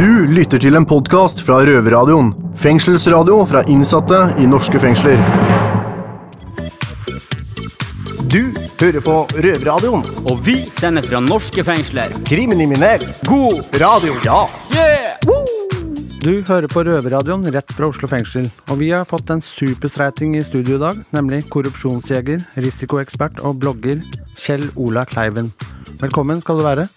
Du lytter til en podkast fra Røverradioen. Fengselsradio fra innsatte i norske fengsler. Du hører på Røverradioen. Og vi sender fra norske fengsler. Kriminell. God Radio. Ja. Du hører på Røverradioen rett fra Oslo fengsel, og vi har fått en superstreiting i studio i dag, nemlig korrupsjonsjeger, risikoekspert og blogger Kjell Ola Kleiven. Velkommen skal du være.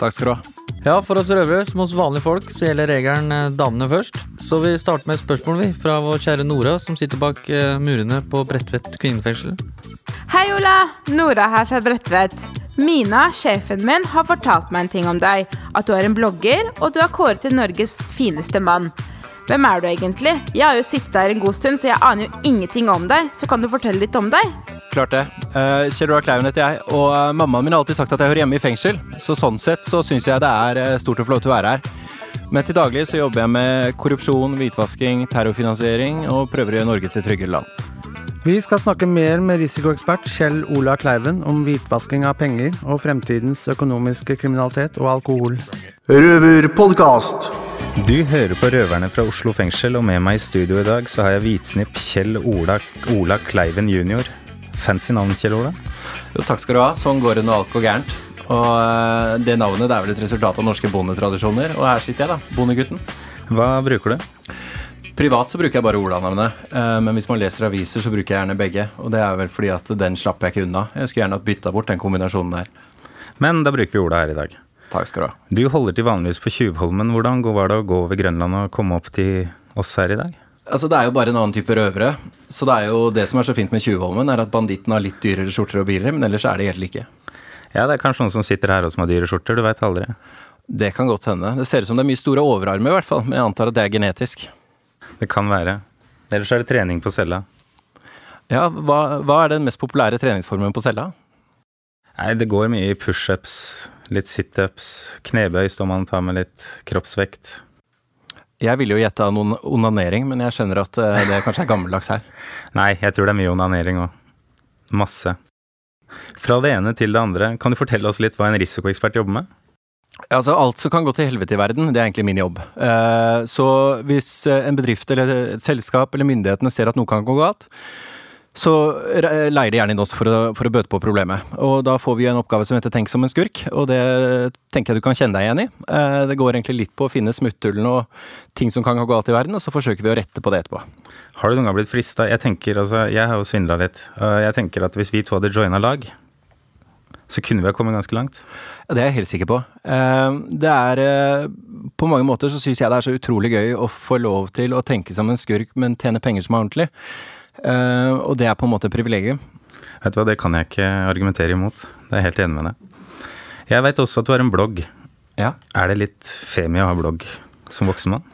Takk skal du ha. Ja, for oss røvere, som hos vanlige folk, så gjelder regelen eh, damene først. Så vi starter med et spørsmål vi, fra vår kjære Nora, som sitter bak eh, murene på Bredtvet kvinnefengsel. Hei, Ola! Nora her fra Bredtvet. Mina, sjefen min, har fortalt meg en ting om deg. At du er en blogger, og du er kåret til Norges fineste mann. Hvem er du egentlig? Jeg har jo sittet der en god stund, så jeg aner jo ingenting om deg. Så kan du fortelle litt om deg? Klart det. Uh, Kjell Roar Klauven heter jeg, og eh, mammaen min har alltid sagt at jeg hører hjemme i fengsel. Så sånn sett så syns jeg det er eh, stort lov til å være her. Men til daglig så jobber jeg med korrupsjon, hvitvasking, terrorfinansiering og prøver å gjøre Norge til tryggere land. Vi skal snakke mer med risikoekspert Kjell Ola Kleiven om hvitvasking av penger og fremtidens økonomiske kriminalitet og alkohol. Røverpodkast. Du hører på Røverne fra Oslo fengsel, og med meg i studio i dag så har jeg hvitsnipp Kjell Ola, Ola Kleiven jr. Fancy navn, Kjell Ola? Jo, takk skal du ha. Sånn går det når alt går gærent. Og uh, det navnet det er vel et resultat av norske bondetradisjoner. Og her sitter jeg, da. Bondegutten. Hva bruker du? Privat så bruker jeg bare Ola-navnet, uh, men hvis man leser aviser, så bruker jeg gjerne begge. Og det er vel fordi at den slapper jeg ikke unna. Jeg skulle gjerne hatt bytta bort den kombinasjonen der. Men da bruker vi Ola her i dag. Takk skal du ha. Du holder til vanligvis på Tjuvholmen. Hvordan var det å gå over Grønland og komme opp til oss her i dag? Altså, Det er jo bare en annen type røvere. Så det er jo det som er så fint med Tjuvholmen, er at banditten har litt dyrere skjorter og biler, men ellers er det helt like. Ja, det er kanskje noen som sitter her og som har dyre skjorter, du veit aldri. Det kan godt hende. Det ser ut som det er mye store overarmer, i hvert fall, men jeg antar at det er genetisk. Det kan være. Ellers er det trening på cella. Ja, hva, hva er den mest populære treningsformen på cella? Nei, det går mye i pushups, litt situps, knebøy står man og tar med litt kroppsvekt. Jeg ville jo gjette noen onanering, men jeg skjønner at eh, det kanskje er gammeldags her. Nei, jeg tror det er mye onanering òg. Masse. Fra det ene til det andre, kan du fortelle oss litt hva en risikoekspert jobber med? Altså, Alt som kan gå til helvete i verden, det er egentlig min jobb. Eh, så hvis eh, en bedrift eller et selskap eller myndighetene ser at noe kan gå galt, så leier de gjerne inn oss for å, for å, bøte på problemet. Og da får vi en oppgave som heter Tenk som en skurk, og det tenker jeg du kan kjenne deg igjen i. Eh, det går egentlig litt på å finne smutthullene og ting som kan gå galt i verden, og så forsøker vi å rette på det etterpå. Har du noen gang blitt frista? Jeg tenker, altså, jeg har jo svindla litt. Jeg tenker at hvis vi to hadde joina lag, så kunne vi ha kommet ganske langt. Ja, det er jeg helt sikker på. Eh, det er eh, På mange måter så syns jeg det er så utrolig gøy å få lov til å tenke som en skurk, men tjene penger som er ordentlig. Uh, og det er på en måte privilegium. Vet du hva, det kan jeg ikke argumentere imot. Det er jeg helt enig med deg. Jeg veit også at du har en blogg. Ja. Er det litt femi å ha blogg som voksen mann?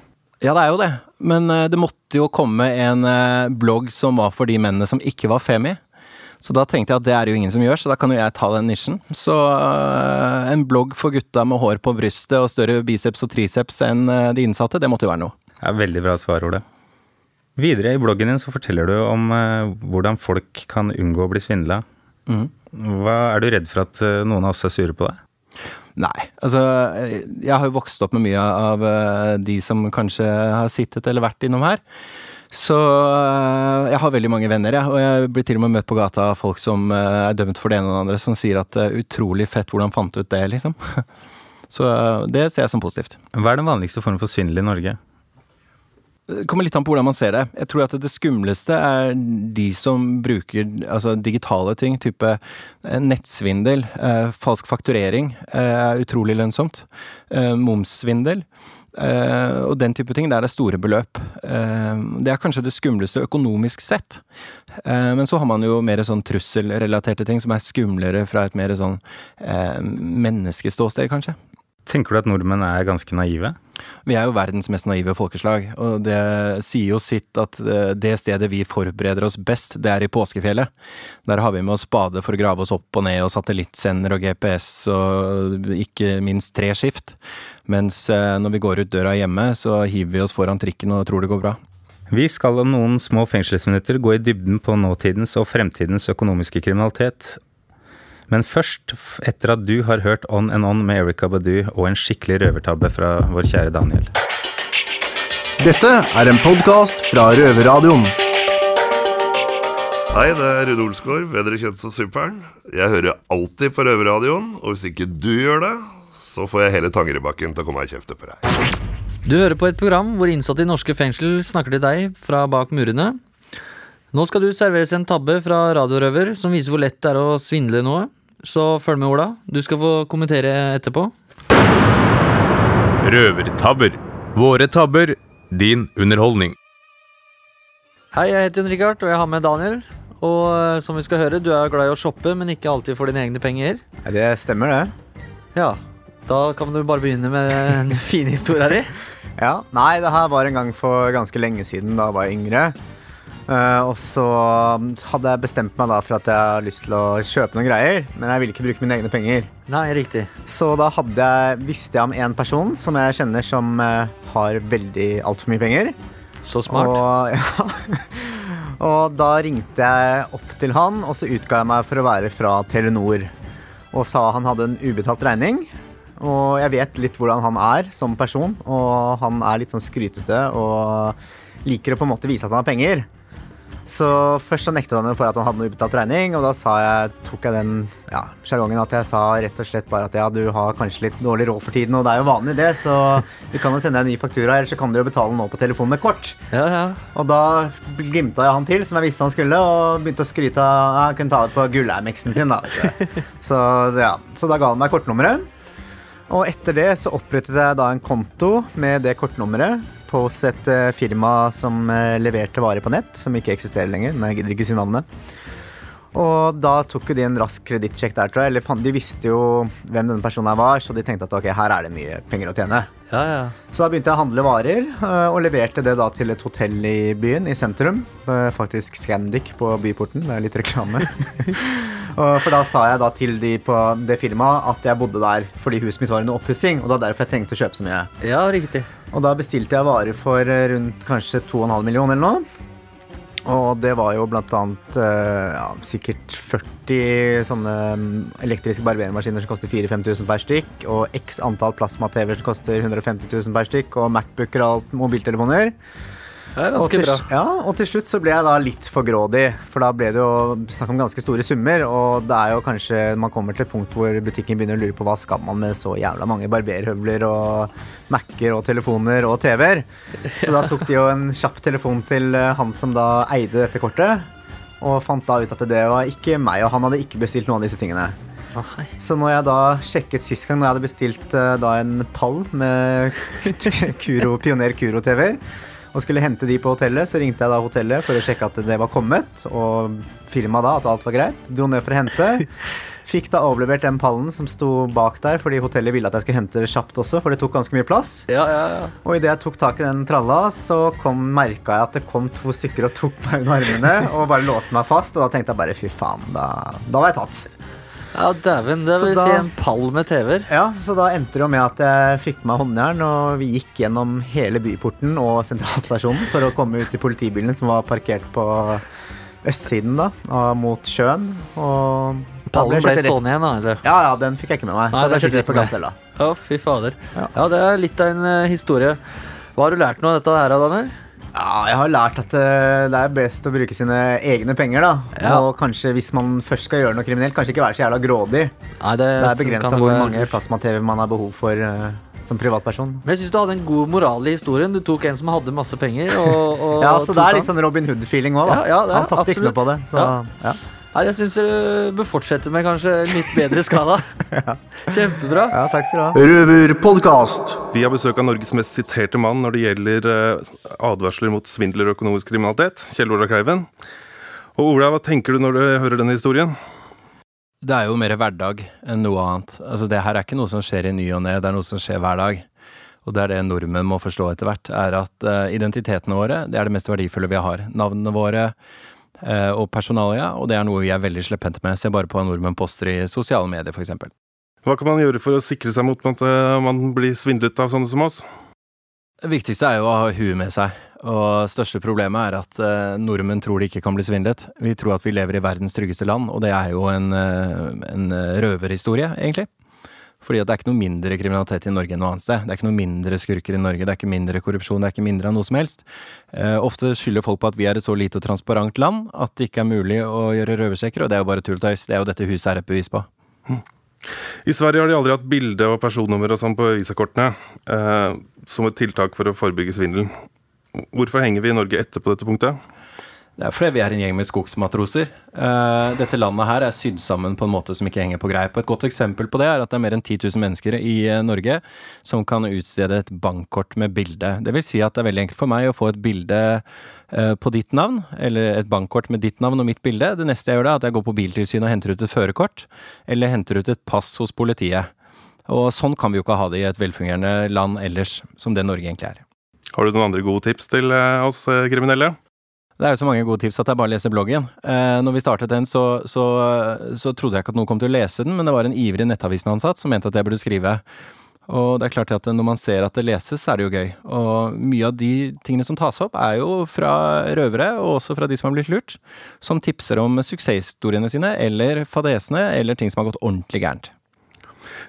Ja, det er jo det. Men uh, det måtte jo komme en uh, blogg som var for de mennene som ikke var femi. Så da tenkte jeg at det er jo ingen som gjør, så da kan jo jeg ta den nisjen. Så en blogg for gutta med hår på brystet og større biceps og triceps enn de innsatte, det måtte jo være noe. Ja, veldig bra svar, Ole. Videre i bloggen din så forteller du om uh, hvordan folk kan unngå å bli svindla. Mm. Hva Er du redd for at noen av oss er sure på deg? Nei. Altså, jeg har jo vokst opp med mye av de som kanskje har sittet eller vært innom her. Så jeg har veldig mange venner, jeg. Og jeg blir til og med møtt på gata av folk som er dømt for det ene og det andre, som sier at det er utrolig fett hvordan fant du ut det, liksom. Så det ser jeg som positivt. Hva er den vanligste formen for svindel i Norge? Det kommer litt an på hvordan man ser det. Jeg tror at det skumleste er de som bruker altså, digitale ting, type eh, nettsvindel, eh, falsk fakturering eh, er utrolig lønnsomt. Eh, momssvindel. Eh, og den type ting. Der er det store beløp. Uh, det er kanskje det skumleste økonomisk sett. men så har man jo mer sånn trusselrelaterte ting som er skumlere fra et mer sånn menneskeståsted, kanskje. Tenker du at nordmenn er ganske naive? Vi er jo verdens mest naive folkeslag, og det sier jo sitt at eh, det stedet vi forbereder oss best, det er i påskefjellet. Der har vi med oss spade for å grave oss opp og ned, og satellittsender og GPS og ikke minst tre skift. Mens eh, når vi går ut døra hjemme, så hiver vi oss foran trikken og tror det går bra. Vi skal om noen små fengselsminutter gå i dybden på nåtidens og fremtidens økonomiske kriminalitet. Men først, etter at du har hørt On and On med Erika Badu og en skikkelig røvertabbe fra vår kjære Daniel. Dette er en podkast fra Røverradioen. Hei, det er Rune Olsgaard, bedre kjent som Super'n. Jeg hører alltid på Røverradioen, og hvis ikke du gjør det, så får jeg hele Tangerudbakken til å komme og kjefte på deg. Du hører på et program hvor innsatte i norske fengsel snakker til deg fra bak murene. Nå skal du serveres en tabbe fra Radiorøver som viser hvor lett det er å svindle noe. Så følg med, Ola. Du skal få kommentere etterpå. Røvertabber. Våre tabber, din underholdning. Hei, jeg heter Jon Rikard, og jeg har med Daniel. Og eh, som vi skal høre, du er glad i å shoppe, men ikke alltid for dine egne penger. Det stemmer, det. Ja, da kan du bare begynne med den fine historia di. Ja, Nei, det her var en gang for ganske lenge siden, da jeg var yngre. Eh, og så hadde jeg bestemt meg da for at jeg har lyst til å kjøpe noen greier, men jeg ville ikke bruke mine egne penger. Nei, riktig. Så da jeg, visste jeg om en person som jeg kjenner som uh, har veldig altfor mye penger. Så smart. Og, ja. og da ringte jeg opp til han, og så utga jeg meg for å være fra Telenor. Og sa han hadde en ubetalt regning. Og jeg vet litt hvordan han er som person, og han er litt sånn skrytete og liker å på en måte vise at han har penger. Så først så nektet han jo for at han hadde noe ubetalt regning, og da sa jeg, tok jeg den ja, sjargongen at jeg sa rett og slett bare at ja, du har kanskje litt dårlig råd for tiden, og det er jo vanlig det, så vi kan jo sende deg en ny faktura, eller så kan du jo betale nå på telefon med kort. Ja, ja. Og da glimta jeg han til, som jeg visste han skulle, og begynte å skryte av Jeg kunne ta det på Gullheim-eksen sin, da. Så, ja. så da ga han meg kortnummeret. Og etter det så opprettet jeg da en konto med det kortnummeret hos et eh, firma som eh, leverte varer på nett, som ikke eksisterer lenger, men jeg gidder ikke si navnet. Og da tok de en rask kredittsjekk der, tror jeg. Eller de visste jo hvem denne personen var, så de tenkte at ok, her er det mye penger å tjene. Ja, ja. Så da begynte jeg å handle varer, øh, og leverte det da til et hotell i byen, i sentrum. Øh, Faktisk Scandic på byporten. Det er litt reklame. For da sa jeg da til de på det firmaet at jeg bodde der fordi huset mitt var under oppussing. Og det var derfor jeg trengte å kjøpe så mye. ja, riktig. Og da bestilte jeg varer for øh, rundt kanskje 2,5 millioner eller noe. Og det var jo blant annet øh, ja, sikkert 40 sånne mm, elektriske barbermaskiner som koster 4000-5000 per stykk, og x antall plasma-TV-er som koster 150 000 per stykk, og Macbooker og alt, mobiltelefoner. Det er Og til, bra. ja, og til slutt så ble jeg da litt for grådig, for da ble det jo snakk om ganske store summer, og det er jo kanskje man kommer til et punkt hvor butikken begynner å lure på hva skal man med så jævla mange barberhøvler og Mac-er og telefoner og TV-er. Så da tok de jo en kjapp telefon til eh, han som da eide dette kortet, og fant da ut at det var ikke meg, og han hadde ikke bestilt noen av disse tingene. Så når jeg da sjekket sist gang, når jeg hadde bestilt eh, da en pall med Kuro, Pioner Kuro-TV-er, og skulle hente de på hotellet, så ringte jeg da hotellet for å sjekke at det var kommet, og firmaet da at alt var greit. Dro ned for å hente. Fikk da overlevert den pallen som sto bak der, fordi hotellet ville at jeg skulle hente det kjapt også, for det tok ganske mye plass. Ja, ja, ja. Og idet jeg tok tak i den tralla, så kom, merka jeg at det kom to stykker og tok meg under armene og bare låste meg fast, og da tenkte jeg bare fy faen, da, da var jeg tatt. Ja, dæven. Det vil da- si en pall med TV-er. Ja, så da endte det jo med at jeg fikk med meg håndjern, og vi gikk gjennom hele byporten og sentralstasjonen for å komme ut til politibilen som var parkert på østsiden da, og mot sjøen. Og Pallen ble stående igjen, da. Eller? Ja, ja, den fikk jeg ikke med meg. Nei, så det da fikk jeg på glattcella. Å, fy fader. Ja. Ja. det er litt av en uh, historie. Hva har du lært nå av dette her, Daniel? Ja, jeg har lært at eh, det er best å bruke sine egne penger, da. Ja. Og kanskje hvis man først skal gjøre noe kriminelt, kanskje ikke være så jævla grådig. Nei, det, Det er begrensa hvor være mange plasma-TV man har behov for uh, som privatperson. Men jeg syns du hadde en god moral i historien. Du tok en som hadde masse penger, og, og Ja, så det er litt sånn Robin Hood-feeling òg, da. Ja, ja, Han tapte ikke noe på det. Så, Ja. Ja. Nei, jeg syns du bør fortsette med kanskje en litt bedre skala. Kjempebra. ja, takk skal du ha. Røverpodkast. Vi har besøk av Norges mest siterte mann når det gjelder eh, advarsler mot svindler og økonomisk kriminalitet, Kjell Ola Kleiven. Og Ola, hva tenker du når du hører denne historien? Det er jo mer hverdag enn noe annet. Altså, det her er ikke noe som skjer i ny og ne, det er noe som skjer hver dag. Og det er det nordmenn må forstå etter hvert, er at eh, identitetene våre, det er det mest verdifulle vi har. Navnene våre og personalia, og det er noe vi er veldig slepphendte med. Se bare på nordmenn poster i sosiale medier, for eksempel. Hva kan man gjøre for å sikre seg mot at eh, man blir svindlet av sånne som oss? Det viktigste er jo å ha huet med seg. Og største problemet er at eh, nordmenn tror de ikke kan bli svindlet. Vi tror at vi lever i verdens tryggeste land, og det er jo en, eh, en røverhistorie, egentlig. Fordi det er ikke noe mindre kriminalitet i Norge enn noe annet sted. Det er ikke noe mindre skurker i Norge, det er ikke mindre korrupsjon, det er ikke mindre av noe som helst. Eh, ofte skylder folk på at vi er et så lite og transparent land at det ikke er mulig å gjøre røversjekker, og det er jo bare tull og tøys. Det er jo dette huset er et bevis på. I Sverige har de aldri hatt bilde og personnummer og sånn på visakortene eh, som et tiltak for å forebygge svindel. Hvorfor henger vi i Norge etter på dette punktet? Det er fordi vi er en gjeng med skogsmatroser. Uh, dette landet her er sydd sammen på en måte som ikke henger på greip. Et godt eksempel på det er at det er mer enn 10 000 mennesker i uh, Norge som kan utstede et bankkort med bilde. Det vil si at det er veldig enkelt for meg å få et bilde uh, på ditt navn, eller et bankkort med ditt navn og mitt bilde. Det neste jeg gjør da, er at jeg går på Biltilsynet og henter ut et førerkort, eller henter ut et pass hos politiet. Og sånn kan vi jo ikke ha det i et velfungerende land ellers, som det Norge egentlig er. Har du noen andre gode tips til oss kriminelle? Det er jo så mange gode tips at jeg bare leser bloggen. Eh, når vi startet den, så, så, så, trodde jeg ikke at noen kom til å lese den, men det var en ivrig nettavisen-ansatt som mente at jeg burde skrive. Og det er klart at når man ser at det leses, så er det jo gøy. Og mye av de tingene som tas opp, er jo fra røvere, og også fra de som har blitt lurt, som tipser om suksesshistoriene sine, eller fadesene, eller ting som har gått ordentlig gærent.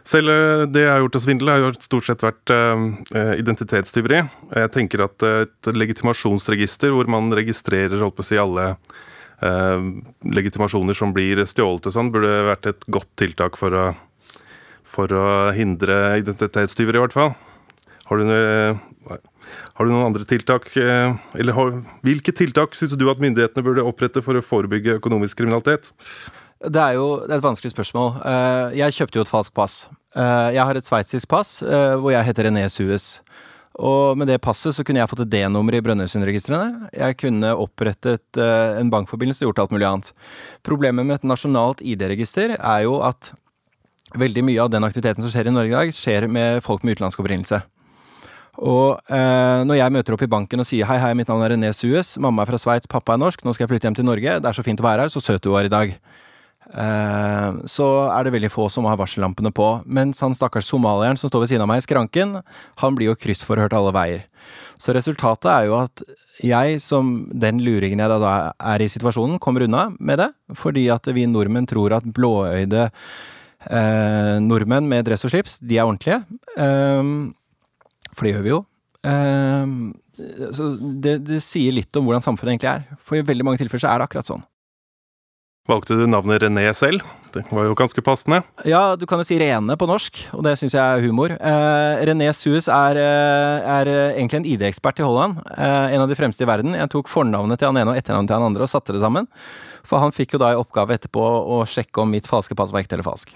Selv eh, det jeg har gjort av svindel, har stort sett vært uh, identitetstyveri. Jeg tenker at et legitimasjonsregister hvor man registrerer holdt på å si, alle uh, legitimasjoner som blir stjålet og sånn, burde vært et godt tiltak for å, for å hindre identitetstyveri, i hvert fall. Har du, har du noen andre tiltak, eller har, hvilke tiltak syns du at myndighetene burde opprette for å forebygge økonomisk kriminalitet? Det er jo det er et vanskelig spørsmål. Eh, jeg kjøpte jo et falskt pass. Eh, jeg har et sveitsisk pass eh, hvor jeg heter René Suez. Og med det passet så kunne jeg fått et D-nummer i Brønnøysundregistrene. Jeg kunne opprettet en bankforbindelse og gjort alt mulig annet. Problemet med et nasjonalt ID-register er jo at veldig mye av den aktiviteten som skjer i Norge i dag, skjer med folk med utenlandsk opprinnelse. Og eh, når jeg møter opp i banken og sier hei, hei, mitt navn er René Suez, mamma er fra Sveits, pappa er norsk, nå skal jeg flytte hjem til Norge, det er så fint å være her, så søt du var i dag. Eh, så er det veldig få som har varsellampene på. Mens han stakkars somalieren som står ved siden av meg i skranken, han blir jo kryssforhørt alle veier. Så resultatet er jo at jeg, som den luringen jeg da er i situasjonen, kommer unna med det. Fordi at vi nordmenn tror at blåøyde eh, nordmenn med dress og slips, de er ordentlige. Eh, for det gjør vi jo. Eh, så det, det sier litt om hvordan samfunnet egentlig er. For i veldig mange tilfeller så er det akkurat sånn. Valgte du navnet René selv? Det var jo ganske passende. Ja, du kan jo si Rene på norsk, og det syns jeg er humor. Eh, René Suez er, eh, er, egentlig en ID-ekspert i Holland. Eh, en av de fremste i verden. Jeg tok fornavnet til han ene og etternavnet til han andre og satte det sammen. For han fikk jo da i oppgave etterpå å sjekke om mitt falske pass var ekte eller falsk.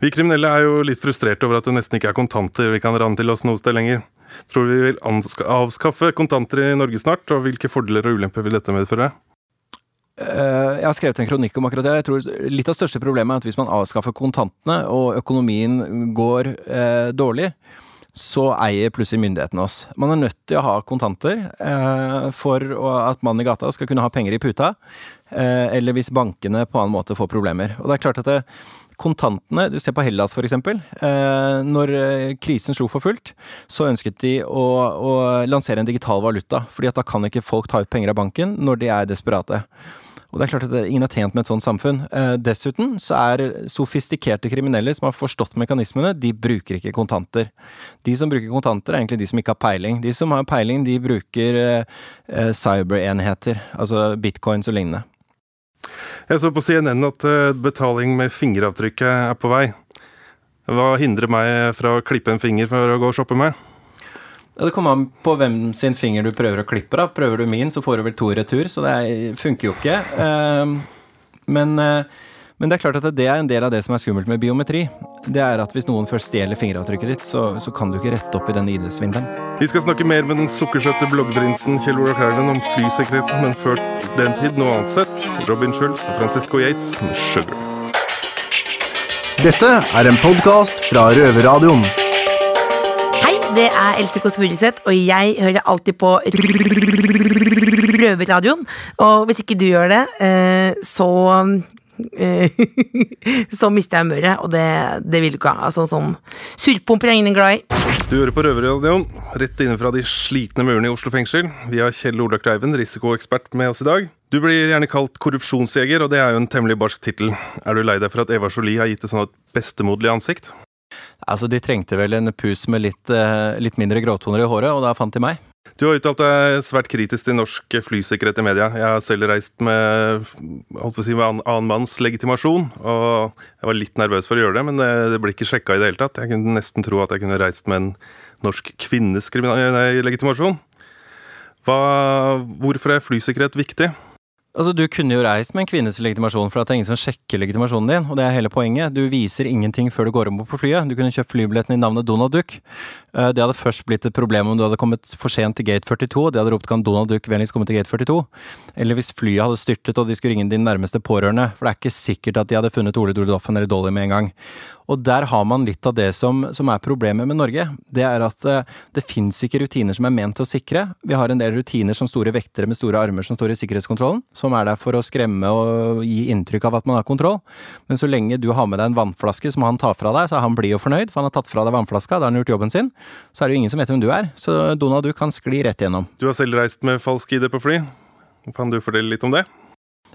Vi kriminelle er jo litt frustrerte over at det nesten ikke er kontanter vi kan ranne til oss noe sted lenger. Tror du vi vil avskaffe kontanter i Norge snart, og hvilke fordeler og ulemper vil dette medføre? Eh, jeg har skrevet en kronikk om akkurat det. Jeg tror Litt av største problemet er at hvis man avskaffer kontantene, og økonomien går eh, dårlig, så eier plutselig myndighetene oss. Man er nødt til å ha kontanter eh, for at mannen i gata skal kunne ha penger i puta, eh, eller hvis bankene på annen måte får problemer. Og det er klart at det, kontantene, du ser på Hellas f.eks. Eh, når eh, krisen slo for fullt, så ønsket de å, å lansere en digital valuta, fordi da kan ikke folk ta ut penger av banken når de er desperate. Og det er klart at ingen er tjent med et sånt samfunn. Eh, dessuten så er sofistikerte kriminelle som har forstått mekanismene, de bruker ikke kontanter. De som bruker kontanter, er egentlig de som ikke har peiling. De som har peiling, de bruker eh, eh, cyberenheter, altså bitcoins og lignende. Jeg så på CNN at betaling med fingeravtrykket er på vei. Hva hindrer meg fra å klippe en finger for å gå og shoppe med? Ja, Det kommer an på hvem sin finger du prøver å klippe. da. Prøver du min, så får du vel to retur, så det funker jo ikke. Ehm, men, eh, men, det er klart at det er en del av det som er skummelt med biometri. Det er at hvis noen først stjeler fingeravtrykket ditt, så, så kan du ikke rette opp i den ID-svindelen. Vi skal snakke mer med den sukkersøte bloggprinsen Kjell Olav Kleiven om flysikkerheten, men før den tid noe annet sett. Robin Schulz og Francisco Yates med 'Sugar'. Dette er en podkast fra Røverradioen. Det er Else Kåss Furuseth, og jeg hører alltid på Røverradioen. Og hvis ikke du gjør det, eh, så eh, så mister jeg humøret, og det, det vil du ikke ha. Altså, sånn surpomper er ingen glad i. Du hører på Røverradioen, rett innenfra de slitne murene i Oslo fengsel. Vi har Kjell Ola Kleiven, risikoekspert, med oss i dag. Du blir gjerne kalt korrupsjonsjeger, og det er jo en temmelig barsk tittel. Er du lei deg for at Eva Jolie har gitt det sånn et bestemoderlig ansikt? Altså, de trengte vel en pus med litt, eh, litt mindre gråtoner i håret, og da fant de meg. Du har uttalt deg svært kritisk til norsk flysikkerhet i media. Jeg har selv reist med, holdt på å si, med annen, manns legitimasjon, og jeg var litt nervøs for å gjøre det, men det, det ble ikke sjekka i det hele tatt. Jeg kunne nesten tro at jeg kunne reist med en norsk kvinnes legitimasjon. Hva, hvorfor er flysikkerhet viktig? Altså, Du kunne jo reist med en kvinnes legitimasjon, for det er ingen som sjekker legitimasjonen din. Og det er hele poenget. Du viser ingenting før du går om bord på flyet. Du kunne kjøpt flybilletten i navnet Donald Duck. Eh, Det hadde først blitt et problem om du hadde kommet for sent til gate 42, og de hadde ropt kan Donald Duck vennligst komme til gate 42. Eller hvis flyet hadde styrtet og de skulle ringe din nærmeste pårørende, for det er ikke sikkert at de hadde funnet Ole Dole eller Dolly med en gang. Og der har man litt av det som, som er problemet med Norge. Det er at eh, det fins ikke rutiner som er ment til å sikre. Vi har en del rutiner som store vektere med store armer som står i sikkerhetskontrollen, som er der for å skremme og gi inntrykk av at man har kontroll. Men så lenge du har med deg en vannflaske som han tar fra deg, så er han blid og fornøyd, for han har tatt fra deg vannflaska, da har han gjort jobben sin. Så er det jo ingen som vet hvem du er. Så Donald du kan skli rett igjennom. Du har selv reist med falsk ID på fly. Kan du fortelle litt om det?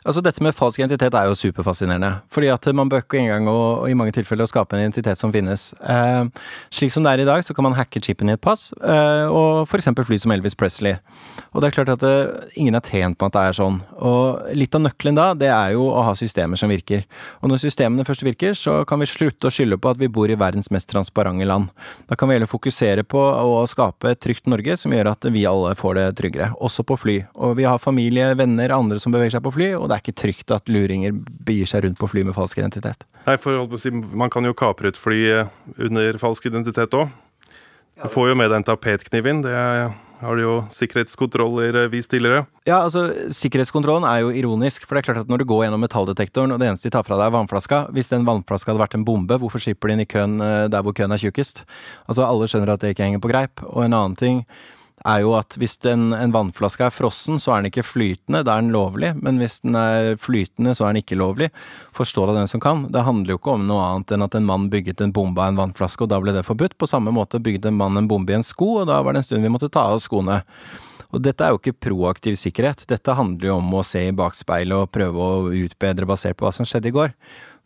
Altså Dette med falsk identitet er jo superfascinerende. Fordi at man bør ikke engang og, i mange tilfeller å skape en identitet som finnes. Eh, slik som det er i dag, så kan man hacke chipen i et pass, eh, og f.eks. fly som Elvis Presley. Og det er klart at det, ingen er tjent med at det er sånn. Og litt av nøkkelen da, det er jo å ha systemer som virker. Og når systemene først virker, så kan vi slutte å skylde på at vi bor i verdens mest transparente land. Da kan vi heller fokusere på å skape et trygt Norge som gjør at vi alle får det tryggere. Også på fly. Og vi har familie, venner, andre som beveger seg på fly, og det er ikke trygt at luringer begir seg rundt på fly med falsk identitet. Nei, for holdt på å si, Man kan jo kapre et fly eh, under falsk identitet òg. Du får jo med deg en tapetkniv inn. Det er, har du jo sikkerhetskontroller eh, vist tidligere. Ja, altså, Sikkerhetskontrollen er jo ironisk, for det er klart at når du går gjennom metalldetektoren, og det eneste de tar fra deg er vannflaska Hvis den vannflaska hadde vært en bombe, hvorfor slipper de inn i køen eh, der hvor køen er tjukkest? Altså, Alle skjønner at det ikke henger på greip. Og en annen ting er jo at hvis en, en vannflaske er frossen, så er den ikke flytende, da er den lovlig. Men hvis den er flytende, så er den ikke lovlig. Forstå det den som kan. Det handler jo ikke om noe annet enn at en mann bygget en bombe av en vannflaske, og da ble det forbudt. På samme måte bygde en mann en bombe i en sko, og da var det en stund vi måtte ta av skoene. Og dette er jo ikke proaktiv sikkerhet, dette handler jo om å se i bakspeilet og prøve å utbedre basert på hva som skjedde i går.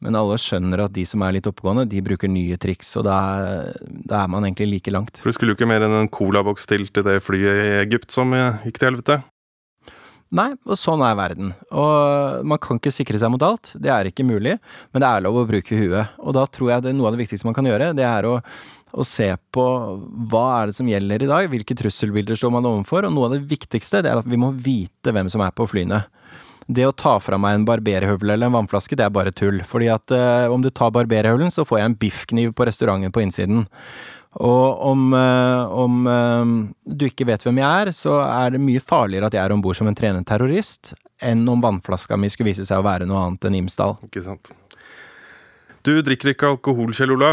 Men alle skjønner at de som er litt oppegående, de bruker nye triks, og da er, da er man egentlig like langt. For du skulle jo ikke mer enn en colaboks til til det flyet i Egypt som gikk til helvete. Nei, og sånn er verden. Og man kan ikke sikre seg mot alt, det er ikke mulig, men det er lov å bruke huet. Og da tror jeg det er noe av det viktigste man kan gjøre, det er å, og se på hva er det som gjelder i dag, hvilke trusselbilder står man overfor, og noe av det viktigste det er at vi må vite hvem som er på flyene. Det å ta fra meg en barberhøvel eller en vannflaske, det er bare tull. Fordi at eh, om du tar barberhøvelen, så får jeg en biffkniv på restauranten på innsiden. Og om, eh, om eh, du ikke vet hvem jeg er, så er det mye farligere at jeg er om bord som en trenende terrorist, enn om vannflaska mi skulle vise seg å være noe annet enn Imsdal. Ikke sant. Du drikker ikke alkohol, Kjell Ola.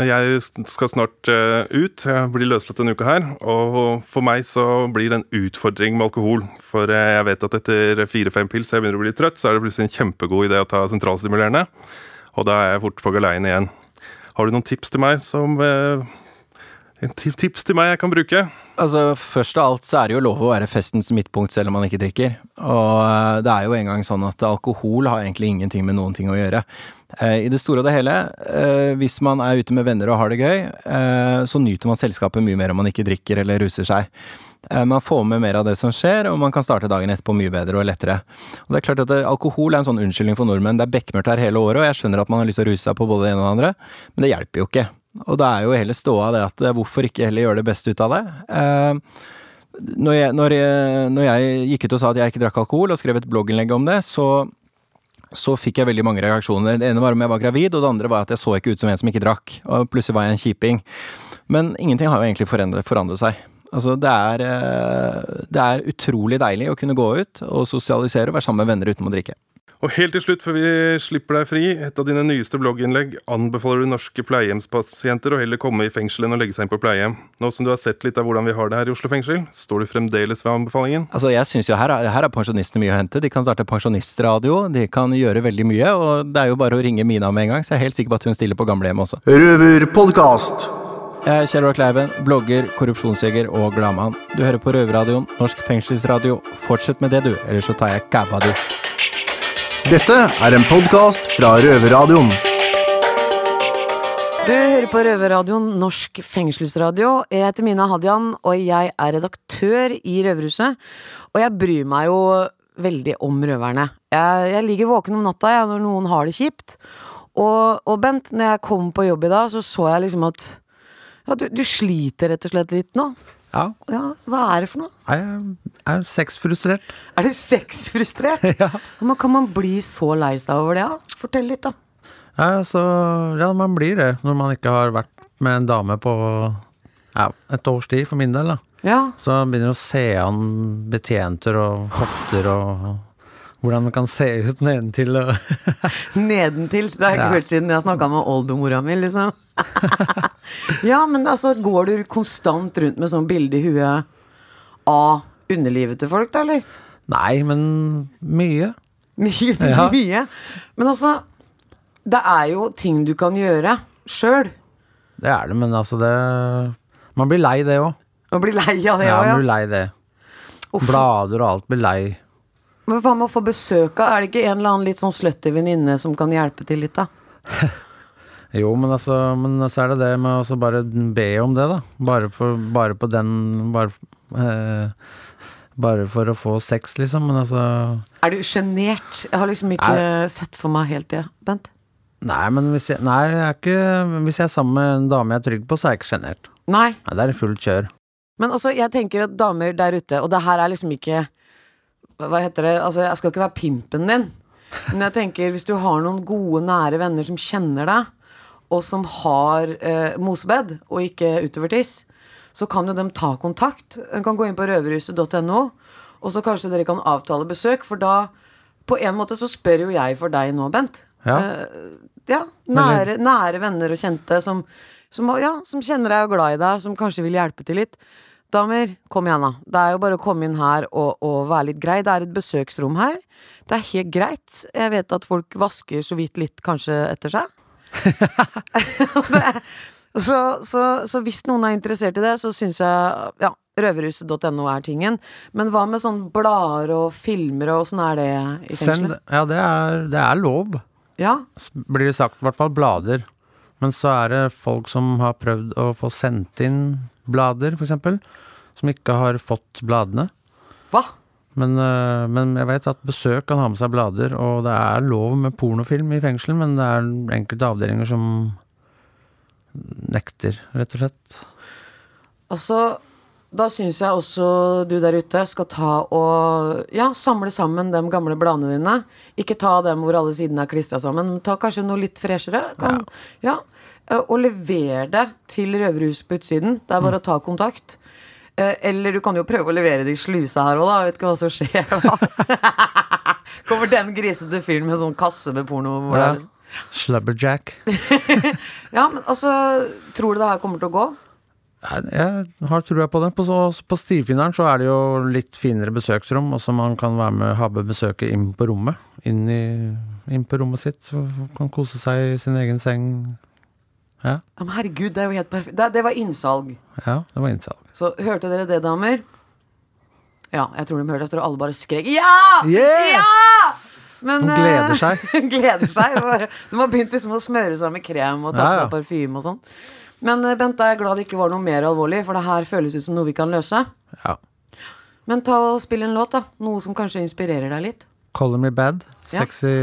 Jeg skal snart uh, ut. Jeg blir løslatt denne uka her. Og for meg så blir det en utfordring med alkohol. For uh, jeg vet at etter fire-fem pils jeg begynner å bli trøtt, så er det plutselig en kjempegod idé å ta sentralstimulerende. Og da er jeg fort på galeien igjen. Har du noen tips til meg som En tips til meg jeg kan bruke? Altså, Først av alt så er det jo lov å være festens midtpunkt selv om man ikke drikker. Og det er jo engang sånn at alkohol har egentlig ingenting med noen ting å gjøre. I det store og det hele, hvis man er ute med venner og har det gøy, så nyter man selskapet mye mer om man ikke drikker eller ruser seg. Man får med mer av det som skjer, og man kan starte dagen etterpå mye bedre og lettere. Og det er klart at Alkohol er en sånn unnskyldning for nordmenn. Det er bekmørkt her hele året, og jeg skjønner at man har lyst til å ruse seg på både det ene og det andre, men det hjelper jo ikke. Og da er jo heller ståa det at hvorfor ikke heller gjøre det beste ut av det? Når jeg, når, jeg, når jeg gikk ut og sa at jeg ikke drakk alkohol, og skrev et blogginnlegg om det, så så fikk jeg veldig mange reaksjoner. Det ene var om jeg var gravid, og det andre var at jeg så ikke ut som en som ikke drakk. Og plutselig var jeg en kjiping. Men ingenting har jo egentlig forandret, forandret seg. Altså, det er, det er utrolig deilig å kunne gå ut og sosialisere og være sammen med venner uten å drikke. Og helt til slutt, før vi slipper deg fri, et av dine nyeste blogginnlegg anbefaler du norske pleiehjemspasienter å heller komme i fengsel enn å legge seg inn på pleiehjem. Nå som du har sett litt av hvordan vi har det her i Oslo fengsel, står du fremdeles ved anbefalingen? Altså, jeg synes jo her, er- her er pensjonistene mye å hente. De kan starte pensjonistradio, de kan gjøre veldig mye, og det er jo bare å ringe Mina med en gang, så jeg er helt sikker på at hun stiller på gamlehjemmet også. Røverpodkast. Jeg er Kjell Roar Kleiven, blogger, korrupsjonsjeger og gladmann. Du hører på Røverradioen, Norsk fengselsradio. Fortsett med det, du, ellers så tar jeg kæba du. Dette er en podkast fra Røverradioen. Du hører på Røverradioen, norsk fengselsradio. Jeg heter Mina Hadian, og jeg er redaktør i Røverhuset. Og jeg bryr meg jo veldig om røverne. Jeg, jeg ligger våken om natta jeg, når noen har det kjipt. Og, og Bent, når jeg kom på jobb i dag, så så jeg liksom at ja, du, du sliter rett og slett litt nå. Ja. Ja, Hva er det for noe? Jeg er sexfrustrert. Er du sexfrustrert? ja. Men kan man bli så lei seg over det? Ja? Fortell litt, da. Ja, altså, ja, man blir det når man ikke har vært med en dame på ja, et års tid, for min del. da. Ja. Så man begynner å se an betjenter og hofter og hvordan det kan se ut nedentil. Nedentil. Det har jeg ikke Ja. hørt siden jeg snakka med oldemora mi, liksom. ja, men altså, går du konstant rundt med sånn bilde i huet av underlivet til folk, da, eller? Nei, men mye. Mye, Ja. mye. Men altså, det er jo ting du kan gjøre sjøl. Det er det, men altså det Man blir lei det òg. Man blir lei av det Ja, òg, man blir lei det. Blader og alt blir lei. Men hva med å få besøk av? Er det ikke en eller annen litt sånn slutty venninne som kan hjelpe til litt, da? Jo, men altså Men så er det det med å bare be om det, da. Bare, for, bare på den Bare, eh, bare for å få sex, liksom. Men altså Er du sjenert? Jeg har liksom ikke sett for meg helt det, Bent. Nei, men hvis jeg, nei, jeg er ikke, hvis jeg er sammen med en dame jeg er trygg på, så er jeg ikke sjenert. Nei. Nei, det er fullt kjør. Men altså, jeg tenker at damer der ute, og det her er liksom ikke Hva heter det? Altså, jeg skal ikke være pimpen din. Men jeg tenker, hvis du har noen gode, nære venner som kjenner deg, og som har eh, mosebed, og ikke utovertiss, så kan jo dem ta kontakt. En kan gå inn på røverhuset.no, og så kanskje dere kan avtale besøk, for da På en måte så spør jo jeg for deg nå, Bent. Ja. Eh, ja, nære, nære venner og kjente som, som, ja, som kjenner deg og glad i deg, som kanskje vil hjelpe til litt. Damer, kom igjen, da. Det er jo bare å komme inn her og, og være litt grei. Det er et besøksrom her. Det er helt greit. Jeg vet at folk vasker så vidt litt kanskje etter seg. så, så, så hvis noen er interessert i det, så syns jeg ja, røverhuset.no er tingen. Men hva med sånn blader og filmer og åssen er det i fengselet? ja, det er, det er lov, Ja, blir det sagt. I hvert fall blader. Men så er det folk som har prøvd å få sendt inn blader, eksempel. Som ikke har fått bladene. Hva? Men, øh, men jeg vet at besøk kan ha med seg blader, og det er lov med pornofilm i fengsel, men det er enkelte avdelinger som nekter, rett og slett. Altså, da syns jeg også du der ute skal ta og ja, samle sammen de gamle bladene dine. Ikke ta dem hvor alle sidene er klistra sammen, men ta kanskje noe litt freshere. Kan, ja. ja. Og lever det til Røverhuset på utsiden. Det er bare å ta kontakt. Eh, Eller du kan jo prøve å levere det i slusa her òg, da. Jeg vet ikke hva som skjer. da. Kommer den grisete fyren med sånn kasse med porno. Ja. er- Slubberjack. Ja, men altså Tror du det her kommer til å gå? Jeg har trua på det. På, på stivfinneren så er det jo litt finere besøksrom, og så man kan være med ha besøket inn på rommet. Inn, i, inn på rommet sitt, så kan kose seg i sin egen seng. Ja, men herregud, det er jo helt perfekt. Det, det var innsalg. ja det var innsalg. Så hørte dere det, damer? Ja, jeg tror de hørte. Jeg tror alle bare skrek ja! Yeah! Ja! Men, De gleder seg. seg. gleder seg. Bare, de har begynt liksom å smøre seg med krem og ta på Ja, ja. seg parfyme og sånn. Men eh, Bent, jeg er glad det ikke var noe mer alvorlig, for det her føles ut som noe vi kan løse. Ja. Men ta og spill en låt, da. Noe som kanskje inspirerer deg litt. Color me bad. Ja. Sexy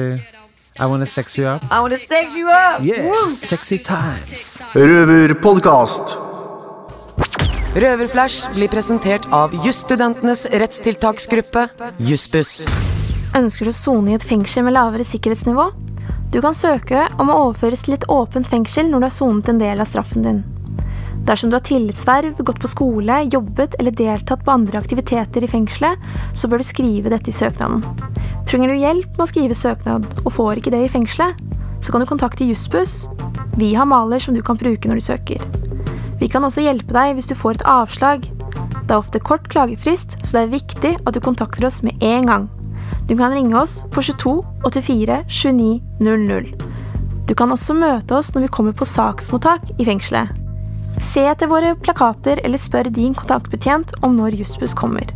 I wanna sex you up. I wanna sex you up! Yeah. Woo! Sexy times. Røverpodkast. Røverflash blir presentert av jusstudentenes rettstiltaksgruppe, Jussbuss. Ønsker du å sone i et fengsel med lavere sikkerhetsnivå? Du kan søke om å overføres til et åpent fengsel når du har sonet en del av straffen din. Dersom du har tillitsverv, gått på skole, jobbet eller deltatt på andre aktiviteter i fengselet, så bør du skrive dette i søknaden. Trenger du hjelp med å skrive søknad og får ikke det i fengselet, så kan du kontakte Jussbuss. Vi har maler som du kan bruke når du søker. Vi kan også hjelpe deg hvis du får et avslag. Det er ofte kort klagefrist, så det er viktig at du kontakter oss med en gang. Du kan ringe oss på 22 84 29 00. Du kan også møte oss når vi kommer på saksmottak i fengselet. Se etter våre plakater eller spør din kontaktbetjent om når Jussbuss kommer.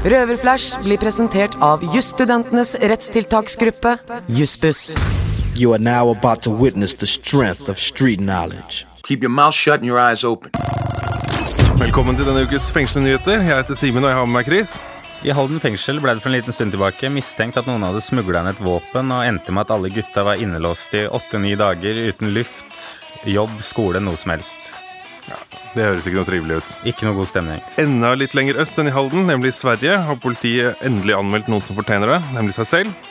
Røverflash blir presentert av jusstudentenes rettstiltaksgruppe, Jussbuss. You are now about to witness the strength of street knowledge. Keep your mouth shut and your eyes open. Velkommen til denne ukes fengselsnyheter. Jeg heter Simen, og jeg har med meg Chris. I Halden fengsel ble det for en liten stund tilbake mistenkt at noen hadde smugla inn et våpen, og endte med at alle gutta var innelåst i åtte-ni dager uten luft, jobb, skole, noe som helst. Ja, Det høres ikke noe trivelig ut. Ikke noe god stemning. Enda litt lenger øst enn i Halden, nemlig i Sverige, har politiet endelig anmeldt noen som fortjener det, nemlig seg selv.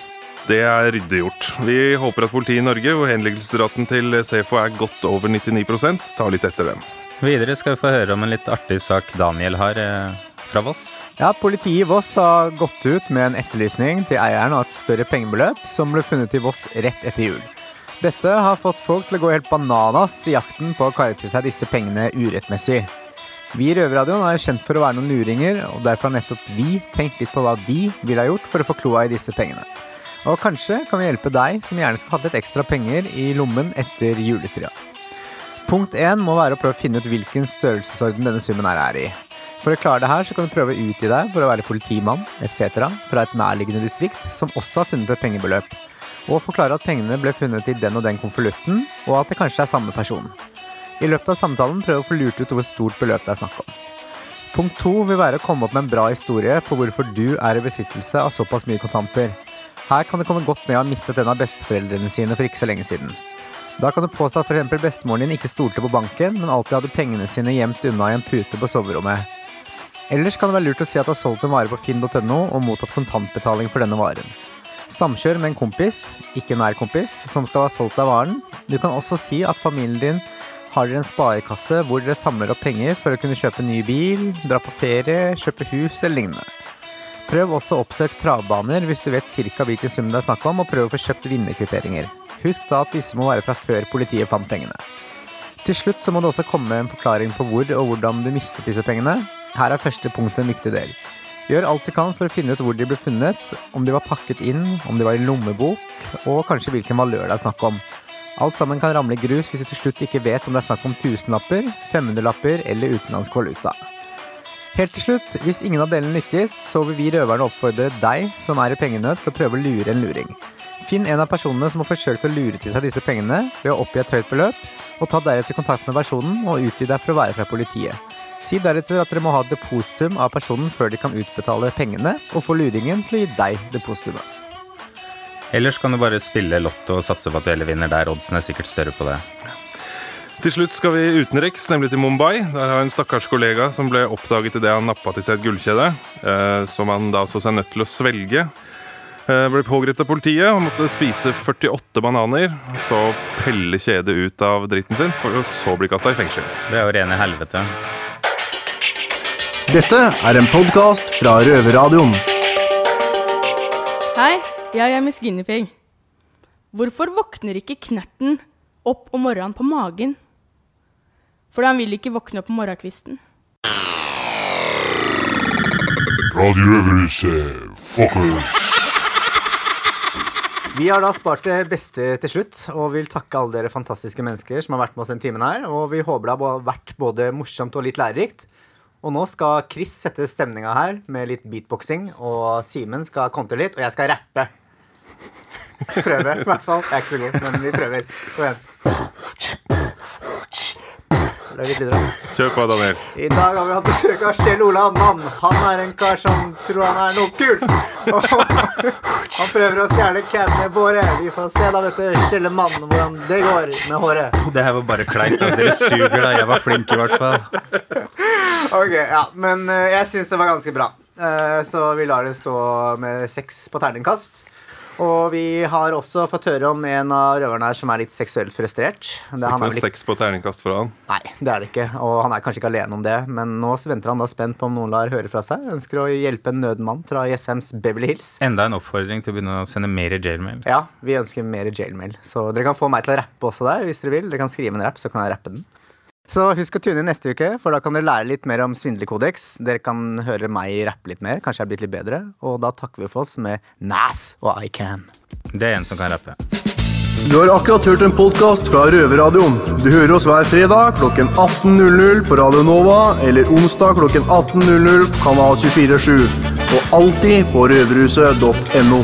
Det er ryddig gjort. Vi håper at politiet i Norge, hvor henleggelsesraten til SEFO er godt over 99% tar litt etter dem. Videre skal vi få høre om en litt artig sak Daniel har eh, fra Voss. Ja, Politiet i Voss har gått ut med en etterlysning til eieren av et større pengebeløp som ble funnet i Voss rett etter jul. Dette har fått folk til å gå helt bananas i jakten på å karre til seg disse pengene urettmessig. Vi i Røverradioen er kjent for å være noen luringer, og derfor har nettopp vi tenkt litt på hva vi ville ha gjort for å få kloa i disse pengene. Og kanskje kan vi hjelpe deg som gjerne skal ha litt ekstra penger i lommen etter julestria. Punkt 1 må være å prøve å finne ut hvilken størrelsesorden denne summen her er i. For å klare det her så kan du prøve å utgi deg for å være politimann etc. fra et nærliggende distrikt som også har funnet et pengebeløp, og forklare at pengene ble funnet i den og den konvolutten, og at det kanskje er samme person. I løpet av samtalen prøv å få lurt ut hvor stort beløp det er snakk om. Punkt to vil være å komme opp med en bra historie på hvorfor du er i besittelse av såpass mye kontanter. Her kan det komme godt med å ha mistet en av besteforeldrene sine for ikke så lenge siden. Da kan du påstå at f.eks. bestemoren din ikke stolte på banken, men alltid hadde pengene sine gjemt unna i en pute på soverommet. Ellers kan det være lurt å si at du har solgt en vare på finn.no og mottatt kontantbetaling for denne varen. Samkjør med en kompis, ikke nær kompis, som skal ha solgt deg varen. Du kan også si at familien din har dere en sparekasse hvor dere samler opp penger for å kunne kjøpe ny bil, dra på ferie, kjøpe hus eller lignende. Prøv også å oppsøke travbaner hvis du vet ca. hvilken sum det er snakk om, og prøv å få kjøpt vinnerkvitteringer. Husk da at disse må være fra før politiet fant pengene. Til slutt så må det også komme en forklaring på hvor og hvordan du mistet disse pengene. Her er første punkt en viktig del. Gjør alt du kan for å finne ut hvor de ble funnet, om de var pakket inn, om de var i lommebok, og kanskje hvilken valør det er snakk om. Alt sammen kan ramle i grus hvis du til slutt ikke vet om det er snakk om tusenlapper, 500-lapper eller utenlandsk valuta. Helt til slutt, hvis ingen av delene lykkes, så vil vi røverne oppfordre deg som er i pengenød, til å prøve å lure en luring. Finn en av personene som har forsøkt å lure til seg disse pengene ved å oppgi et høyt beløp, og ta deretter kontakt med personen og utgi deg for å være fra politiet. Si deretter at dere må ha depositum av personen før de kan utbetale pengene, og få luringen til å gi deg depositumet. Ellers kan du bare spille lotto og satse på at du heller vinner der. Oddsen er sikkert større på det. Til slutt skal vi utenriks, nemlig til Mumbai. Der har en stakkars kollega som ble oppdaget idet han nappa til seg et gullkjede, eh, som han da så seg nødt til å svelge. Eh, ble pågrepet av politiet og måtte spise 48 bananer. Så pelle kjedet ut av dritten sin, for å så bli kasta i fengsel. Det er jo rene helvete. Dette er en podkast fra Røverradioen. Hei, jeg er Miss Guinevere. Hvorfor våkner ikke knerten opp om morgenen på magen? Fordi han vil ikke våkne opp på morgenkvisten. Radio Vi har da spart det beste til slutt, og vil takke alle dere fantastiske mennesker som har vært med oss den timen her. Og vi håper det har vært både morsomt og litt lærerikt. Og nå skal Chris sette stemninga her med litt beatboxing, og Simen skal kontre litt, og jeg skal rappe. Prøve, i hvert fall. Jeg er ikke så god, men vi prøver. Kom igjen. Det er litt videre. Kjør på, Daniel. I dag har vi hatt besøk av Kjell Olav Mann. Han er en kar som tror han er noe kult. Han prøver å stjele canene våre. Vi får se da, vet du, Kjelle Mann, hvordan det går med håret. Det her var bare kleint. Dere suger, da. Jeg var flink, i hvert fall. Ok, ja, Men eh, jeg syns det var ganske bra. Eh, så vi lar det stå med seks på terningkast. Og vi har også fått høre om en av røverne her som er litt seksuelt frustrert. Det, Ikke er noe vel sex på terningkast fra han. nei, det er det ikke. Og han er kanskje ikke alene om det, men nå venter han da spent på om noen lar høre fra seg. Ønsker å hjelpe en nødmann fra ISMs Beverly Hills. Enda en oppfordring til å begynne å sende mer jailmail. Ja, vi ønsker mer jailmail. Så dere kan få meg til å rappe også der, hvis dere vil. Dere kan skrive en rapp, så kan jeg rappe den. Så husk å tune inn neste uke, for da kan dere lære litt mer om svindlerkodeks. Dere kan høre meg rappe litt mer, kanskje jeg er blitt litt bedre. Og da takker vi for oss med Nas og I Can. Det er en som kan rappe. Du har akkurat hørt en podkast fra Røverradioen. Du hører oss hver fredag klokken 18.00 på Radio Nova eller onsdag klokken 18.00 på Kanal 247. Og alltid på røverhuset.no.